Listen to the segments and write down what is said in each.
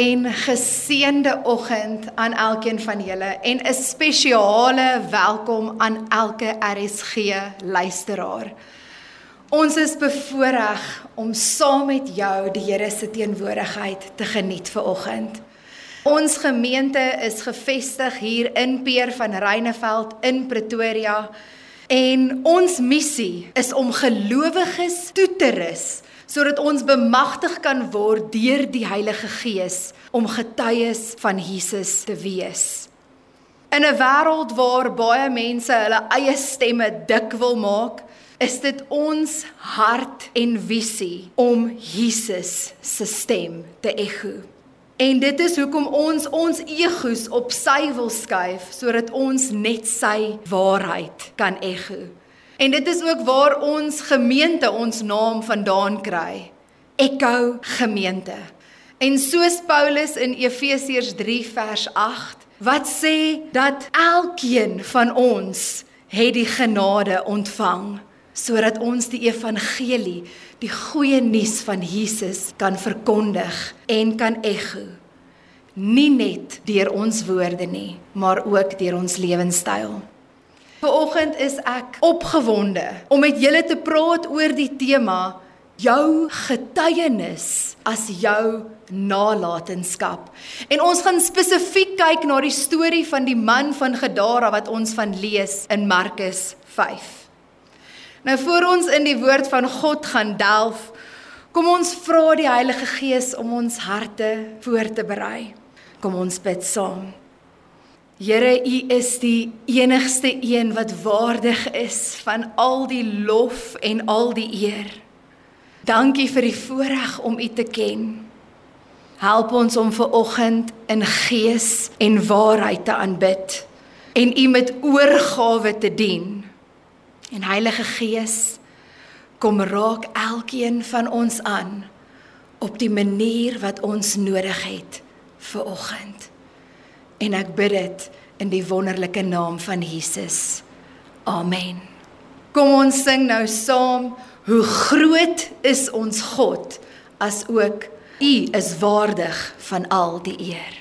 en geseënde oggend aan elkeen van julle en 'n spesiale welkom aan elke RSG luisteraar. Ons is bevoorreg om saam met jou die Here se teenwoordigheid te geniet vir oggend. Ons gemeente is gevestig hier in Peer van Reyneveld in Pretoria en ons missie is om gelowiges toe te rus sodat ons bemagtig kan word deur die Heilige Gees om getuies van Jesus te wees. In 'n wêreld waar baie mense hulle eie stemme dik wil maak, is dit ons hart en visie om Jesus se stem te ekho. En dit is hoekom ons ons egos op sy wil skuif sodat ons net sy waarheid kan ekho. En dit is ook waar ons gemeente ons naam vandaan kry. Echo gemeente. En soos Paulus in Efesiërs 3 vers 8 wat sê dat elkeen van ons het die genade ontvang sodat ons die evangelie, die goeie nuus van Jesus kan verkondig en kan ekho. Nie net deur ons woorde nie, maar ook deur ons lewenstyl. Vanoggend is ek opgewonde om met julle te praat oor die tema jou getuienis as jou nalatenskap. En ons gaan spesifiek kyk na die storie van die man van Gadara wat ons van lees in Markus 5. Nou voor ons in die woord van God gaan delf, kom ons vra die Heilige Gees om ons harte voor te berei. Kom ons bid saam. Here, U is die enigste een wat waardig is van al die lof en al die eer. Dankie vir die voorreg om U te ken. Help ons om ver oggend in gees en waarheid te aanbid en U met oorgawe te dien. En Heilige Gees, kom raak elkeen van ons aan op die manier wat ons nodig het vir oggend en ek bid dit in die wonderlike naam van Jesus. Amen. Kom ons sing nou saam, hoe groot is ons God as ook U is waardig van al die eer.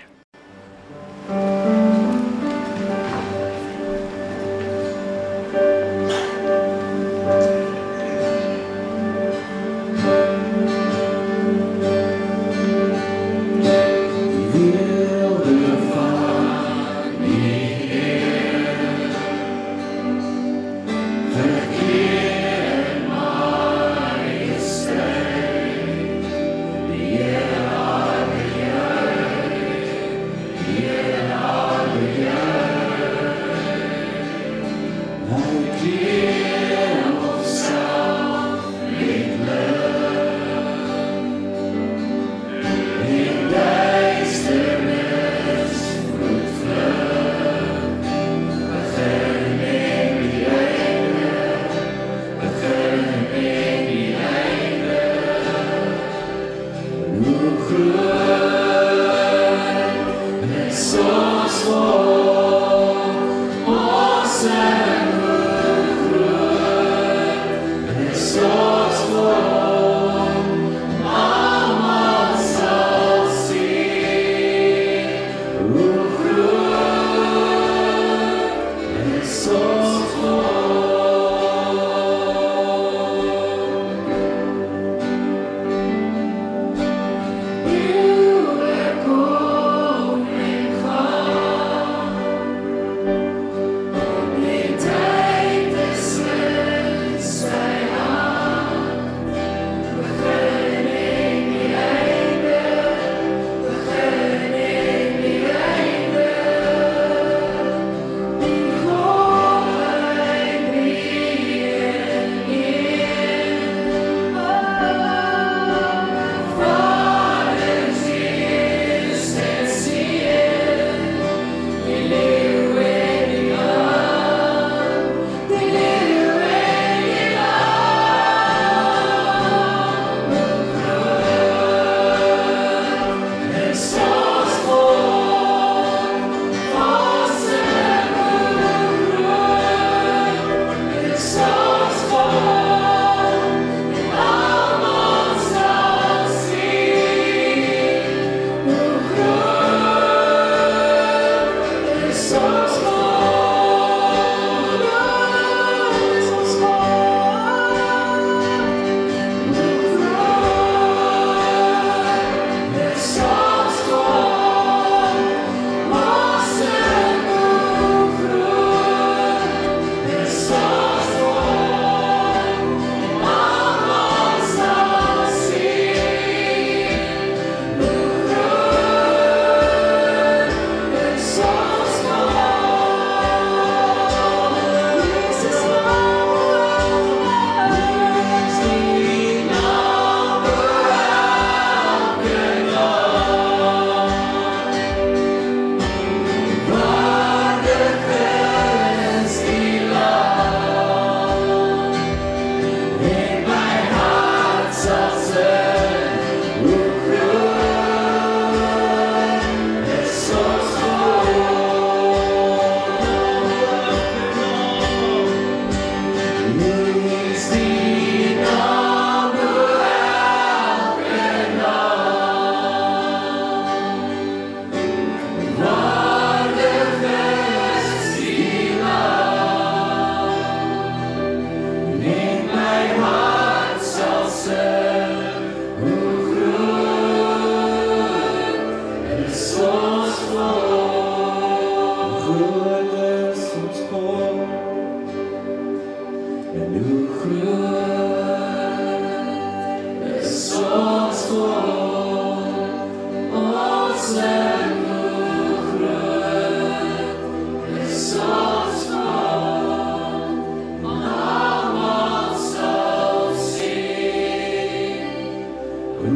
Dankie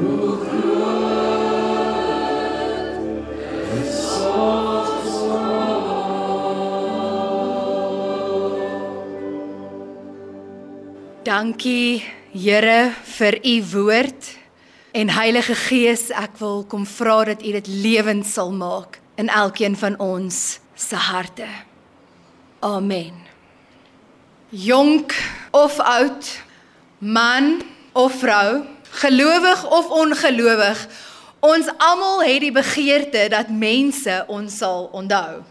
Here vir u woord en Heilige Gees, ek wil kom vra dat u dit lewend sal maak in elkeen van ons se harte. Amen. Jonk of oud, man of vrou, gelowig of ongelowig, ons almal het die begeerte dat mense ons sal onthou.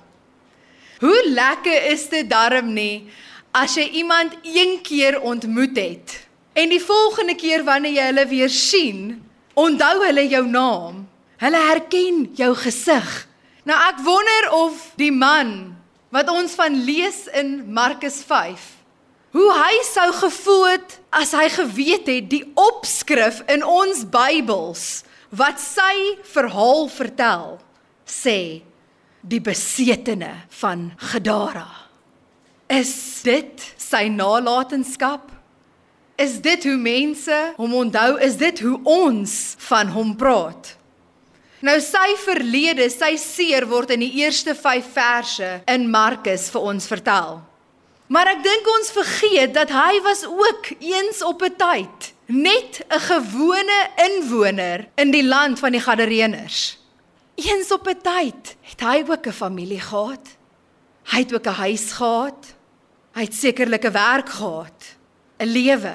Hoe lekker is dit darm nie as jy iemand een keer ontmoet het en die volgende keer wanneer jy hulle weer sien, onthou hulle jou naam. Hulle herken jou gesig. Nou ek wonder of die man wat ons van lees in Markus 5 hoe hy sou gevoel het as hy geweet het die opskrif in ons Bybels wat sy verhaal vertel sê die besetene van Gadara. Is dit sy nalatenskap? Is dit hoe mense hom onthou? Is dit hoe ons van hom praat? Nou sy verlede, sy seer word in die eerste 5 verse in Markus vir ons vertel. Maar ek dink ons vergeet dat hy was ook eens op 'n tyd net 'n gewone inwoner in die land van die Gadareners. Eens op 'n tyd het hy ook 'n familie gehad. Hy het ook 'n huis gehad. Hy het sekerlik 'n werk gehad, 'n lewe.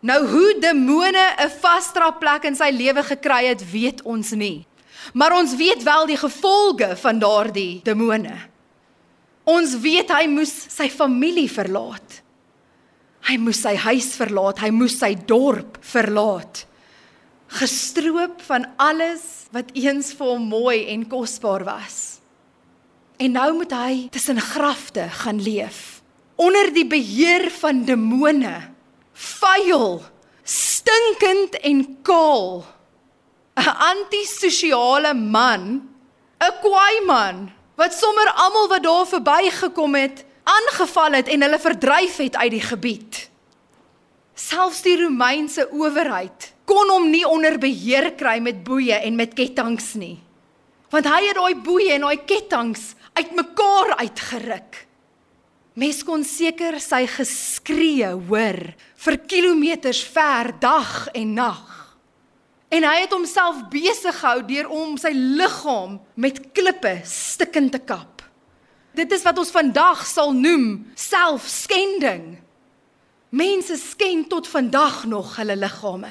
Nou hoe demone 'n vasdra plek in sy lewe gekry het, weet ons nie. Maar ons weet wel die gevolge van daardie demone. Ons weet hy moes sy familie verlaat. Hy moes sy huis verlaat, hy moes sy dorp verlaat. Gestroop van alles wat eens vir hom mooi en kosbaar was. En nou moet hy tussen grafte gaan leef onder die beheer van demone, vuil, stinkend en kaal. 'n Antisosiale man, 'n kwaai man wat sommer almal wat daar verbygekom het, aangeval het en hulle verdryf het uit die gebied. Selfs die Romeinse owerheid kon hom nie onder beheer kry met boeye en met ketTINGS nie. Want hy het daai boeye en daai ketTINGS uitmekaar uitgeruk. Mes kon seker sy geskree hoor vir kilometers ver dag en nag. En hy het homself besig gehou deur om sy liggaam met klippe stikkend te kap. Dit is wat ons vandag sal noem selfskending. Mense skend tot vandag nog hulle liggame.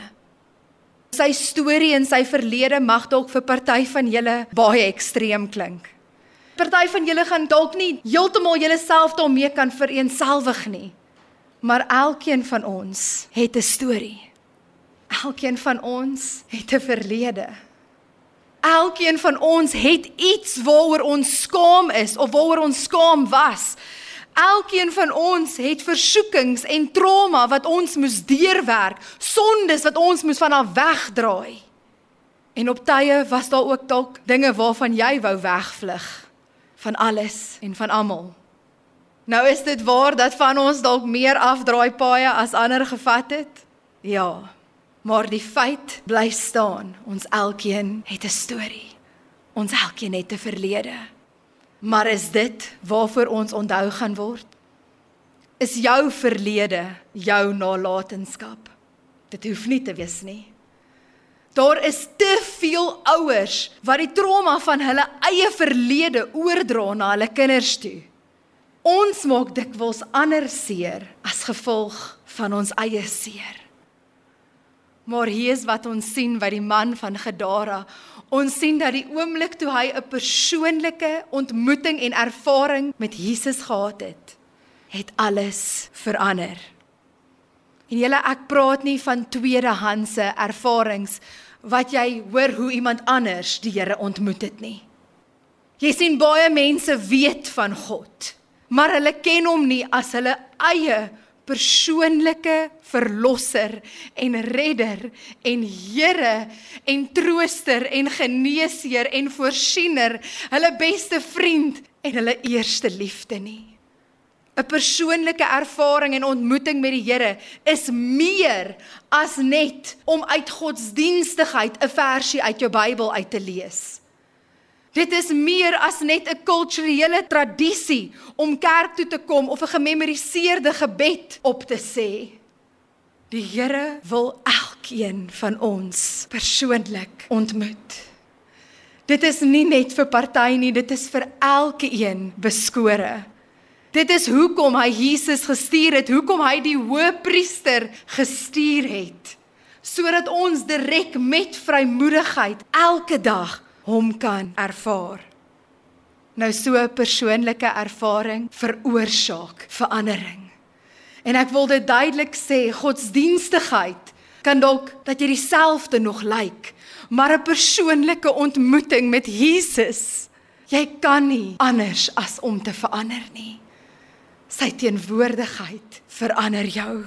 Sy storie en sy verlede mag dalk vir party van julle baie ekstreem klink. Party van julle gaan dalk nie heeltemal julleself daarmee kan vereensgewig nie. Maar elkeen van ons het 'n storie. Elkeen van ons het 'n verlede. Elkeen van ons het iets waaroor ons skaam is of waaroor ons skaam was. Elkeen van ons het versoekings en trauma wat ons moes deurwerk, sondes wat ons moes van af wegdraai. En op tye was daar ook dalk dinge waarvan jy wou wegvlug van alles en van almal. Nou is dit waar dat van ons dalk meer afdraai paaie as ander gevat het? Ja. Maar die feit bly staan, ons elkeen het 'n storie. Ons elkeen het 'n verlede. Maar is dit waarvoor ons onthou gaan word? Is jou verlede jou nalatenskap? Dit hoef nie te wees nie. Daar is te veel ouers wat die trauma van hulle eie verlede oordra na hulle kinders toe. Ons maak dikwels ander seer as gevolg van ons eie seer. Maar hier is wat ons sien by die man van Gadara. Ons sien dat die oomblik toe hy 'n persoonlike ontmoeting en ervaring met Jesus gehad het, het alles verander. En julle ek praat nie van tweedehandse ervarings wat jy hoor hoe iemand anders die Here ontmoet het nie. Jy sien baie mense weet van God, maar hulle ken hom nie as hulle eie persoonlike verlosser en redder en Here en trooster en geneesheer en voorsiener, hulle beste vriend en hulle eerste liefde nie. 'n Persoonlike ervaring en ontmoeting met die Here is meer as net om uit godsdienstigheid 'n versie uit jou Bybel uit te lees. Dit is meer as net 'n kulturele tradisie om kerk toe te kom of 'n gememoriseerde gebed op te sê. Die Here wil elkeen van ons persoonlik ontmoet. Dit is nie net vir party nie, dit is vir elkeen beskore. Dit is hoekom hy Jesus gestuur het, hoekom hy die hoëpriester gestuur het, sodat ons direk met vrymoedigheid elke dag hom kan ervaar. Nou so 'n persoonlike ervaring veroorsaak verandering. En ek wil dit duidelik sê, godsdienstigheid kan dalk dat jy dieselfde nog lyk, maar 'n persoonlike ontmoeting met Jesus, jy kan nie anders as om te verander nie. Sy teenwoordigheid verander jou.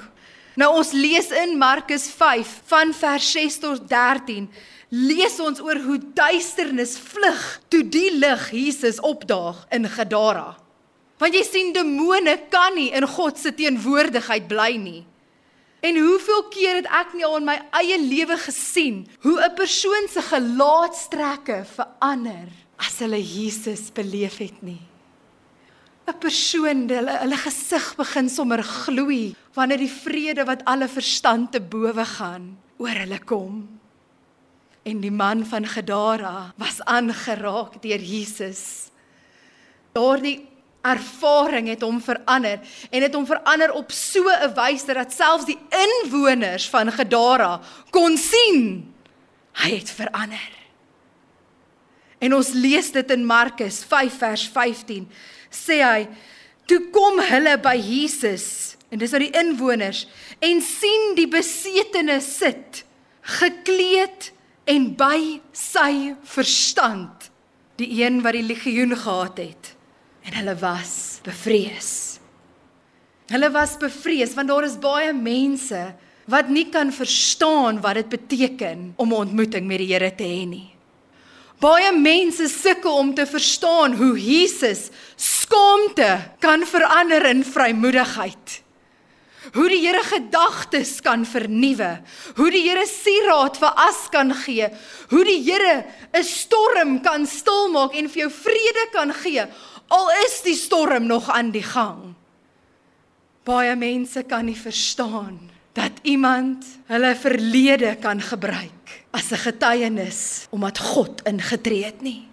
Nou ons lees in Markus 5 van vers 6 tot 13 lees ons oor hoe duisternis vlug toe die lig Jesus opdaag in Gadara. Want jy sien demone kan nie in God se teenwoordigheid bly nie. En hoeveel keer het ek nie al in my eie lewe gesien hoe 'n persoon se gelaatstrekke verander as hulle Jesus beleef het nie. 'n Persoon, hulle hulle gesig begin sommer gloei wanneer die vrede wat alle verstand te bowe gaan oor hulle kom en die man van Gadara was aangeraak deur Jesus. Daardie ervaring het hom verander en het hom verander op so 'n wyse dat selfs die inwoners van Gadara kon sien hy het verander. En ons lees dit in Markus 5 vers 15. Sê hy: "Toe kom hulle by Jesus en dis nou die inwoners en sien die besetene sit gekleed en by sy verstand die een wat die legioen gehad het en hulle was bevrees. Hulle was bevrees want daar is baie mense wat nie kan verstaan wat dit beteken om 'n ontmoeting met die Here te hê nie. Baie mense sukkel om te verstaan hoe Jesus skaamte kan verander in vrymoedigheid hoe die Here gedagtes kan vernuwe, hoe die Here sieraad vir as kan gee, hoe die Here 'n storm kan stilmaak en vir jou vrede kan gee al is die storm nog aan die gang. Baie mense kan nie verstaan dat iemand hulle verlede kan gebruik as 'n getuienis omdat God ingetree het nie.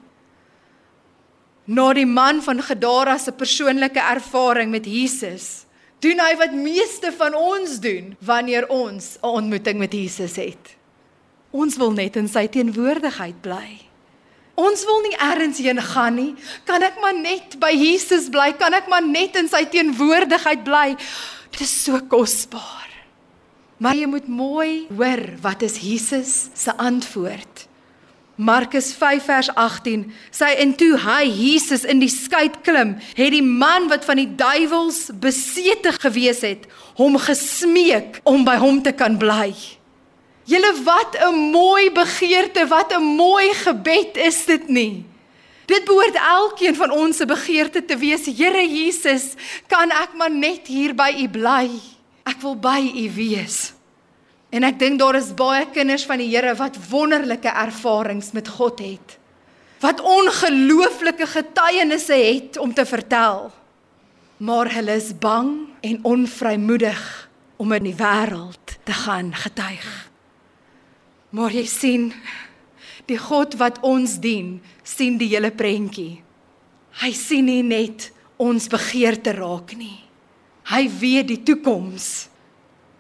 Na die man van Gadara se persoonlike ervaring met Jesus doen hy wat meeste van ons doen wanneer ons 'n ontmoeting met Jesus het. Ons wil net in sy teenwoordigheid bly. Ons wil nie elders heen gaan nie. Kan ek maar net by Jesus bly? Kan ek maar net in sy teenwoordigheid bly? Dit is so kosbaar. Maar jy moet mooi hoor wat is Jesus se antwoord. Markus 5 vers 18 sê en toe hy Jesus in die skei klim, het die man wat van die duiwels besete gewees het, hom gesmeek om by hom te kan bly. Julle wat 'n mooi begeerte, wat 'n mooi gebed is dit nie? Dit behoort elkeen van ons se begeerte te wees. Here Jesus, kan ek maar net hier by U bly? Ek wil by U wees. En ek dink daar is baie kinders van die Here wat wonderlike ervarings met God het. Wat ongelooflike getuienisse het om te vertel. Maar hulle is bang en onvrymoedig om in die wêreld te gaan getuig. Maar jy sien, die God wat ons dien, sien die hele prentjie. Hy sien nie net ons begeerte raak nie. Hy weet die toekoms.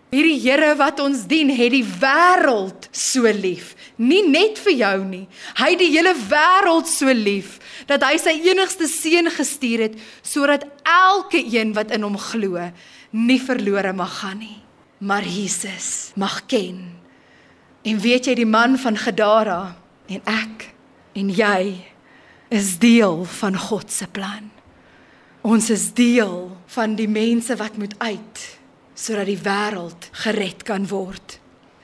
Hierdie Here wat ons dien, het die wêreld so lief. Nie net vir jou nie. Hy het die hele wêreld so lief dat hy sy enigste seun gestuur het sodat elke een wat in hom glo, nie verlore mag gaan nie, maar Jesus mag ken. En weet jy die man van Gadara en ek en jy is deel van God se plan. Ons is deel van die mense wat moet uit sodat die wêreld gered kan word.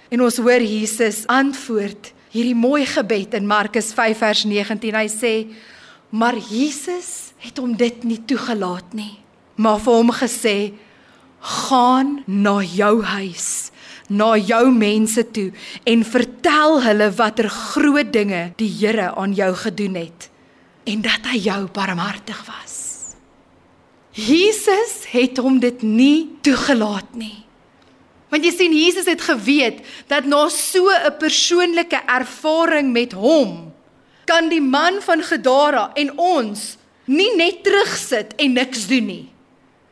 En ons hoor Jesus antwoord hierdie mooi gebed in Markus 5 vers 19. Hy sê: "Maar Jesus het hom dit nie toegelaat nie, maar vir hom gesê: "Gaan na jou huis, na jou mense toe en vertel hulle watter groot dinge die Here aan jou gedoen het en dat hy jou barmhartig was." Jesus het hom dit nie toegelaat nie. Want jy sien Jesus het geweet dat na so 'n persoonlike ervaring met hom kan die man van Gadara en ons nie net terugsit en niks doen nie.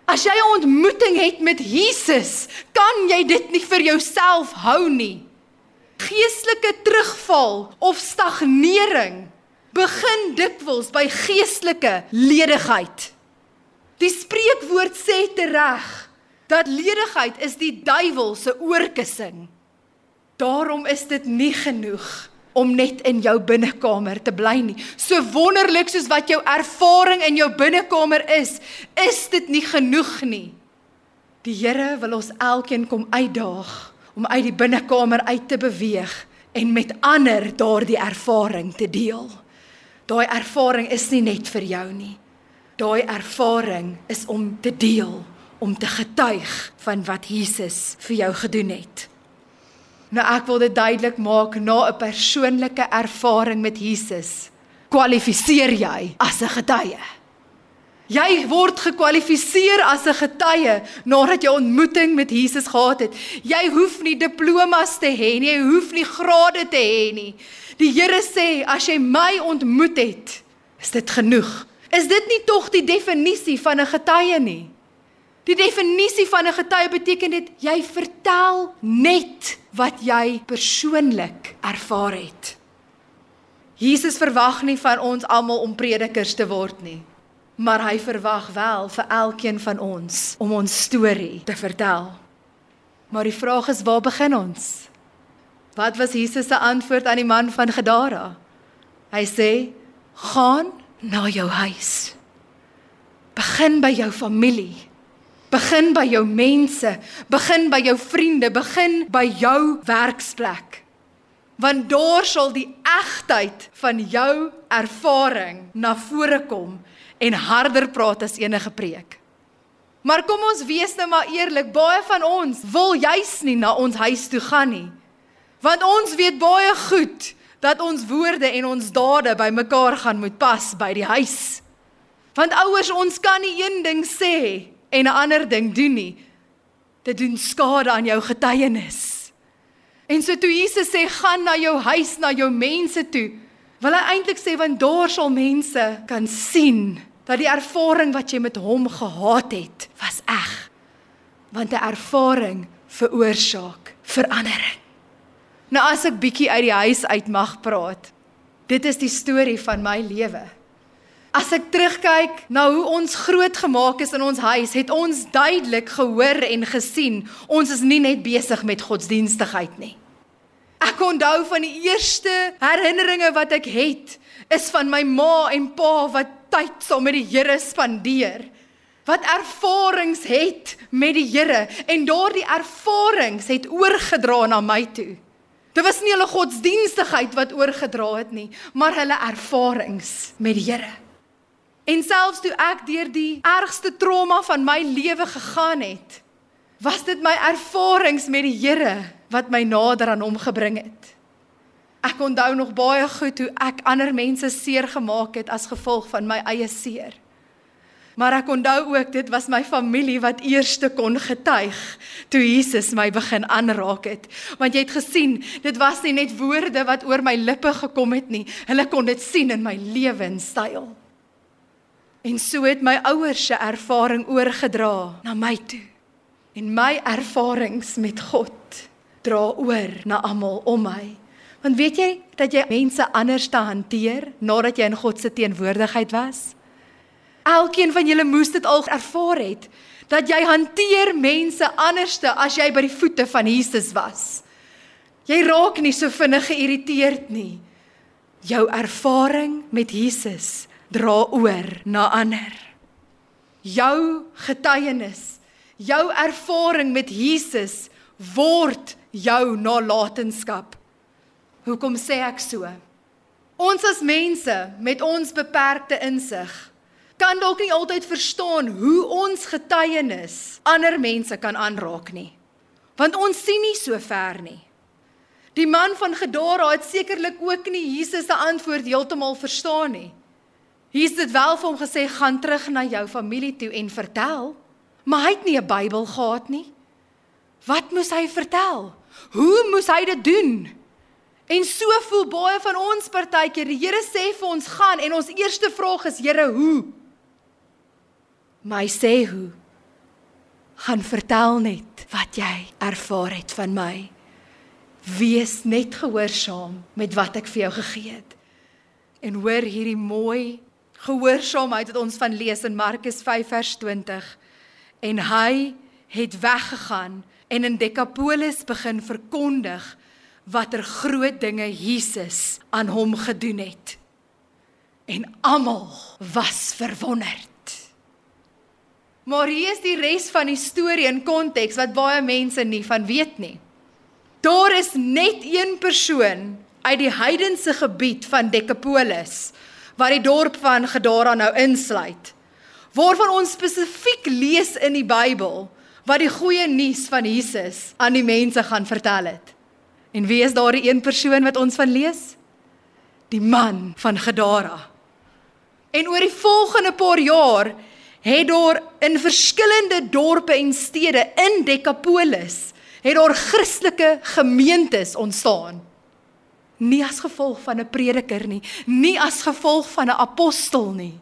As jy 'n ontmoeting het met Jesus, kan jy dit nie vir jouself hou nie. Geestelike terugval of stagnering begin dikwels by geestelike ledigheid. Die spreekwoord sê tereg dat ledigheid is die duiwel se oorkussing. Daarom is dit nie genoeg om net in jou binnekamer te bly nie. So wonderlik soos wat jou ervaring in jou binnekamer is, is dit nie genoeg nie. Die Here wil ons elkeen kom uitdaag om uit die binnekamer uit te beweeg en met ander daardie ervaring te deel. Daai ervaring is nie net vir jou nie. Daai ervaring is om te deel om te getuig van wat Jesus vir jou gedoen het. Nou ek wil dit duidelik maak na 'n persoonlike ervaring met Jesus. Kwalifiseer jy as 'n getuie? Jy word gekwalifiseer as 'n getuie nadat jy ontmoeting met Jesus gehad het. Jy hoef nie diplomas te hê nie, jy hoef nie grade te hê nie. Die Here sê as jy my ontmoet het, is dit genoeg. Is dit nie tog die definisie van 'n getuie nie? Die definisie van 'n getuie beteken dit jy vertel net wat jy persoonlik ervaar het. Jesus verwag nie van ons almal om predikers te word nie, maar hy verwag wel vir elkeen van ons om ons storie te vertel. Maar die vraag is waar begin ons? Wat was Jesus se antwoord aan die man van Gadara? Hy sê: "Gaan na jou huis. Begin by jou familie." Begin by jou mense, begin by jou vriende, begin by jou werksplek. Want daar sal die egtheid van jou ervaring na vore kom en harder praat as enige preek. Maar kom ons wees nou maar eerlik, baie van ons wil juis nie na ons huis toe gaan nie. Want ons weet baie goed dat ons woorde en ons dade bymekaar gaan moet pas by die huis. Want ouers, ons kan nie een ding sê en 'n ander ding doen nie. Dit doen skade aan jou getuienis. En so toe Jesus sê gaan na jou huis, na jou mense toe, wil hy eintlik sê want daar sal mense kan sien dat die ervaring wat jy met hom gehad het, was eg. Want 'n ervaring veroorsaak verandering. Nou as ek bietjie uit die huis uit mag praat. Dit is die storie van my lewe. As ek terugkyk na hoe ons grootgemaak is in ons huis, het ons duidelik gehoor en gesien ons is nie net besig met godsdienstigheid nie. Ek onthou van die eerste herinneringe wat ek het, is van my ma en pa wat tyd saam met die Here spandeer. Wat ervarings het met die Here en daardie ervarings het oorgedra na my toe. Dit was nie hulle godsdienstigheid wat oorgedra het nie, maar hulle ervarings met die Here. En selfs toe ek deur die ergste trauma van my lewe gegaan het, was dit my ervarings met die Here wat my nader aan hom gebring het. Ek onthou nog baie goed hoe ek ander mense seer gemaak het as gevolg van my eie seer. Maar ek onthou ook dit was my familie wat eerste kon getuig toe Jesus my begin aanraak het. Want jy het gesien, dit was nie net woorde wat oor my lippe gekom het nie. Hulle kon dit sien in my lewenstyl. En so het my ouers se ervaring oorgedra na my toe. En my ervarings met God dra oor na almal om my. Want weet jy dat jy mense anders te hanteer nadat jy in God se teenwoordigheid was? Elkeen van julle moes dit al ervaar het dat jy hanteer mense anderste as jy by die voete van Jesus was. Jy raak nie so vinnig geïrriteerd nie. Jou ervaring met Jesus dra oor na ander. Jou getuienis, Jou ervaring met Jesus word jou nalatenskap. Hoekom sê ek so? Ons as mense met ons beperkte insig kan dalk nie altyd verstaan hoe ons getuienis ander mense kan aanraak nie. Want ons sien nie so ver nie. Die man van Gadara het sekerlik ook nie Jesus se antwoord heeltemal verstaan nie. Jesus het wel vir hom gesê gaan terug na jou familie toe en vertel, maar hy het nie 'n Bybel gehad nie. Wat moes hy vertel? Hoe moes hy dit doen? En so voel baie van ons partykeer. Die Here sê vir ons gaan en ons eerste vraag is Here, hoe? My sê hoe? Gaan vertel net wat jy ervaar het van my. Wees net gehoorsaam met wat ek vir jou gegee het. En hoor hierdie mooi gehoorsaamheid wat ons van lees in Markus 5 vers 20. En hy het weggegaan en in Decapolis begin verkondig watter groot dinge Jesus aan hom gedoen het. En almal was verwonderd. Maar hier is die res van die storie in konteks wat baie mense nie van weet nie. Daar is net een persoon uit die heidense gebied van Decapolis wat die dorp van Gadara nou insluit. Waarvan ons spesifiek lees in die Bybel wat die goeie nuus van Jesus aan die mense gaan vertel het. En wie is daardie een persoon wat ons van lees? Die man van Gadara. En oor die volgende paar jaar het daar in verskillende dorpe en stede in Decapolis het daar Christelike gemeentes ontstaan. Nie as gevolg van 'n prediker nie, nie as gevolg van 'n apostel nie,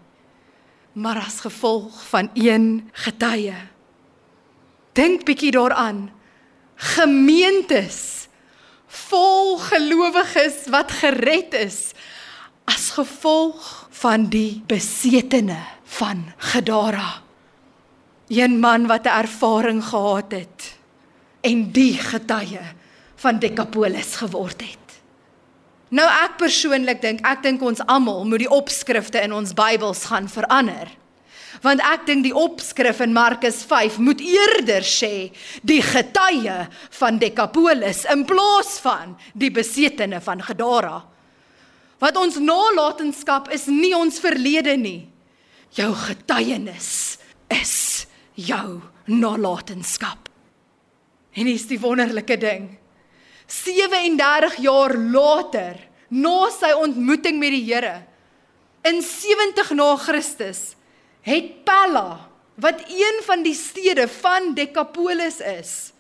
maar as gevolg van een getuie. Dink bietjie daaraan. Gemeentes vol gelowiges wat gered is as gevolg van die besetene van Gadara. Een man wat 'n ervaring gehad het en die getuie van Decapolis geword het. Nou ek persoonlik dink, ek dink ons almal moet die opskrifte in ons Bybels gaan verander want ek dink die opskrif in Markus 5 moet eerder sê die getuie van Decapolis in plaas van die besetene van Gadara. Wat ons nalatenskap is nie ons verlede nie. Jou getuienis is jou nalatenskap. En hier is die wonderlike ding. 37 jaar later, na sy ontmoeting met die Here, in 70 na Christus, het Pella wat een van die stede van Decapolis is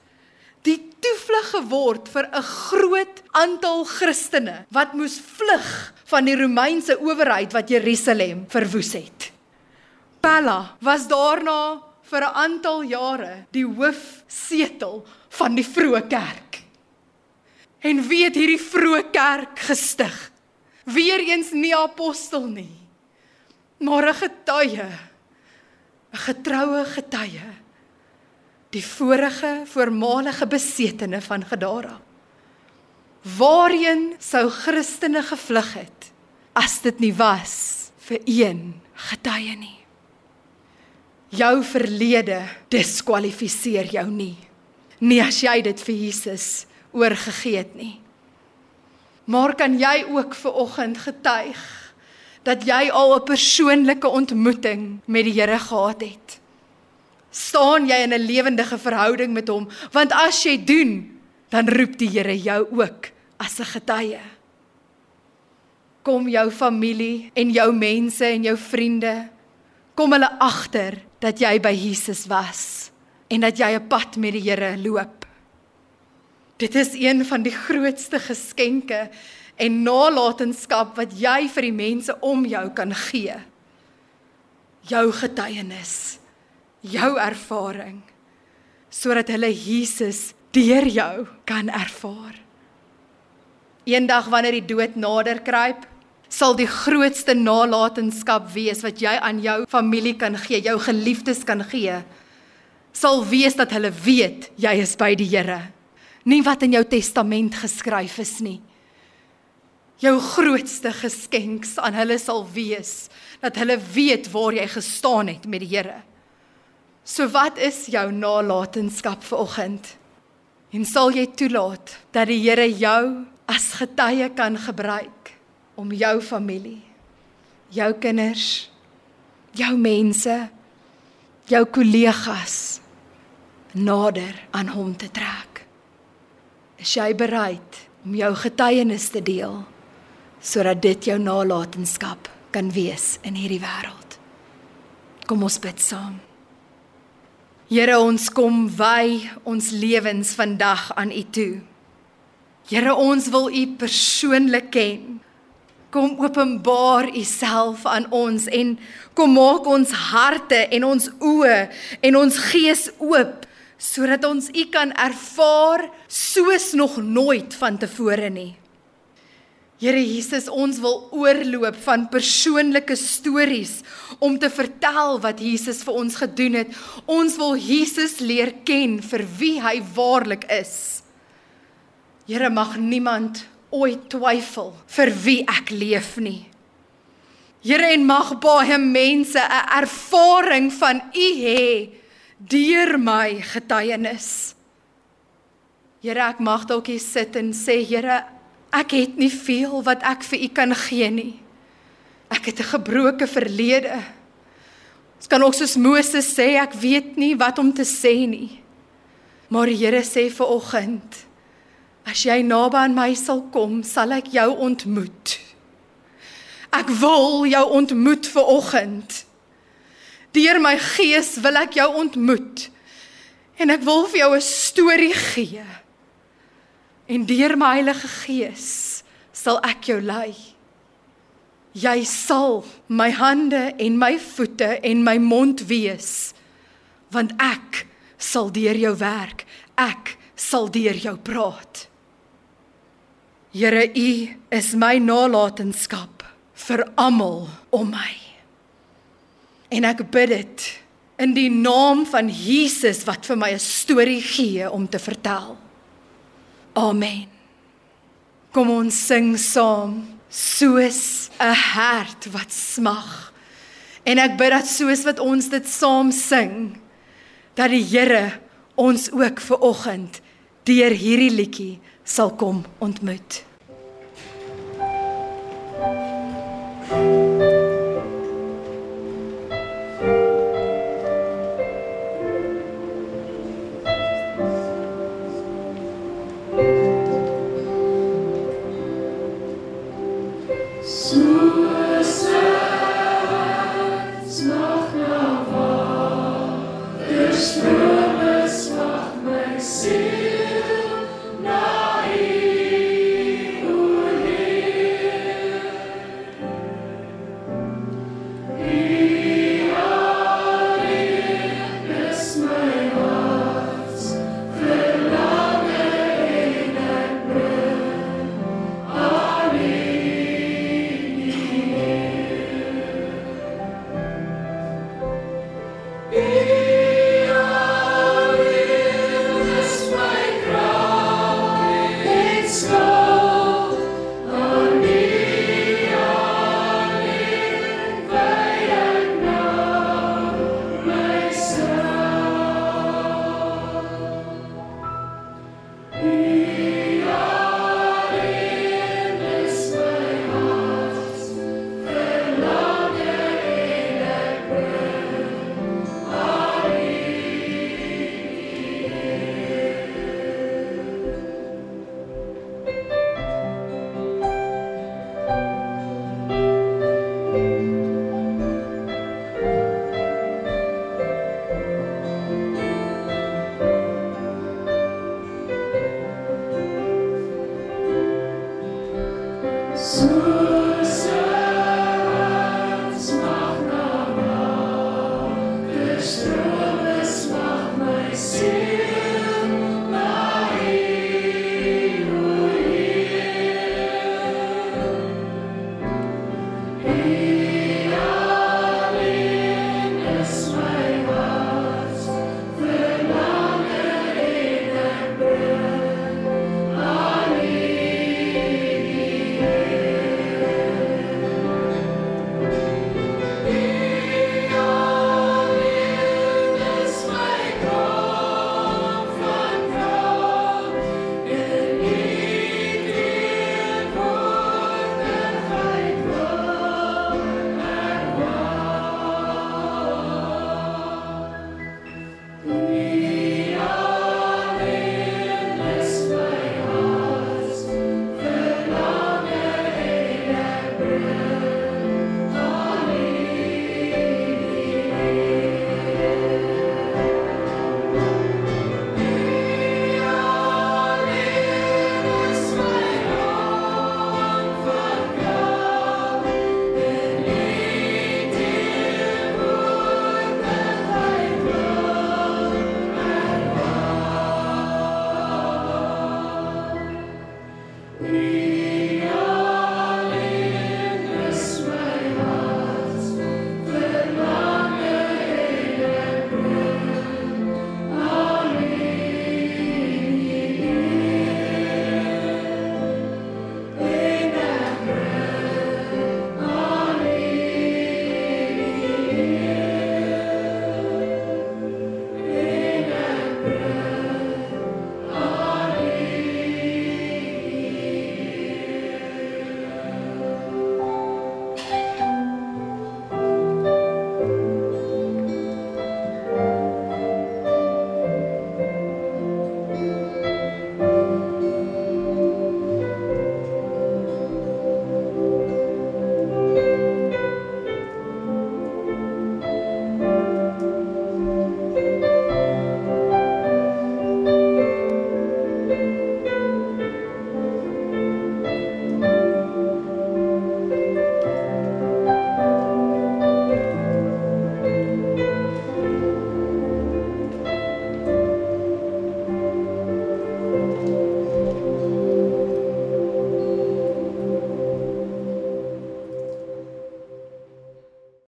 die toevlug geword vir 'n groot aantal Christene wat moes vlug van die Romeinse owerheid wat Jerusalem verwoes het. Pella was daarna vir 'n aantal jare die hoofsetel van die vroeë kerk. En wie het hierdie vroeë kerk gestig? Weereens nie apostel nie, maar 'n getuie 'n getroue getuie die vorige voormalige besetene van Gadara waarheen sou Christene gevlug het as dit nie was vir een getuie nie jou verlede diskwalifiseer jou nie nie as jy dit vir Jesus oorgegee het nie maar kan jy ook ver oggend getuig dat jy al 'n persoonlike ontmoeting met die Here gehad het. Staan jy in 'n lewendige verhouding met hom? Want as jy doen, dan roep die Here jou ook as 'n getuie. Kom jou familie en jou mense en jou vriende kom hulle agter dat jy by Jesus was en dat jy 'n pad met die Here loop. Dit is een van die grootste geskenke en nalatenskap wat jy vir die mense om jou kan gee. Jou getuienis, jou ervaring sodat hulle Jesus deur jou kan ervaar. Eendag wanneer die dood nader kruip, sal die grootste nalatenskap wees wat jy aan jou familie kan gee, jou geliefdes kan gee, sal wees dat hulle weet jy is by die Here. Nie wat in jou testament geskryf is nie, jou grootste geskenks aan hulle sal wees dat hulle weet waar jy gestaan het met die Here. So wat is jou nalatenskap vanoggend? En sal jy toelaat dat die Here jou as getuie kan gebruik om jou familie, jou kinders, jou mense, jou kollegas nader aan hom te trek? Is jy bereid om jou getuienis te deel sodat dit jou nalatenskap kan wees in hierdie wêreld? Kom ons bid saam. Here ons kom wy ons lewens vandag aan U toe. Here ons wil U persoonlik ken. Kom openbaar U self aan ons en kom maak ons harte en ons oë en ons gees oop sodat ons U kan ervaar soos nog nooit vantevore nie. Here Jesus, ons wil oorloop van persoonlike stories om te vertel wat Jesus vir ons gedoen het. Ons wil Jesus leer ken vir wie hy waarlik is. Here, mag niemand ooit twyfel vir wie ek leef nie. Here, en mag baie mense 'n ervaring van U hê deur my getuienis. Here, ek mag dalk hier sit en sê, Here, Ek het nie veel wat ek vir u kan gee nie. Ek het 'n gebroke verlede. Ons kan ook soos Moses sê ek weet nie wat om te sê nie. Maar die Here sê vir oggend as jy naby aan my sal kom, sal ek jou ontmoet. Ek wil jou ontmoet vir oggend. Deur my gees wil ek jou ontmoet. En ek wil vir jou 'n storie gee en deur my Heilige Gees sal ek jou lei. Jy sal my hande en my voete en my mond wees want ek sal deur jou werk. Ek sal deur jou praat. Here U is my nalatenskap vir almal om my. En ek bid dit in die naam van Jesus wat vir my 'n storie gee om te vertel. Amen. Kom ons sing saam soos 'n hart wat smag. En ek bid dat soos wat ons dit saam sing dat die Here ons ook ver oggend deur hierdie liedjie sal kom ontmoet. So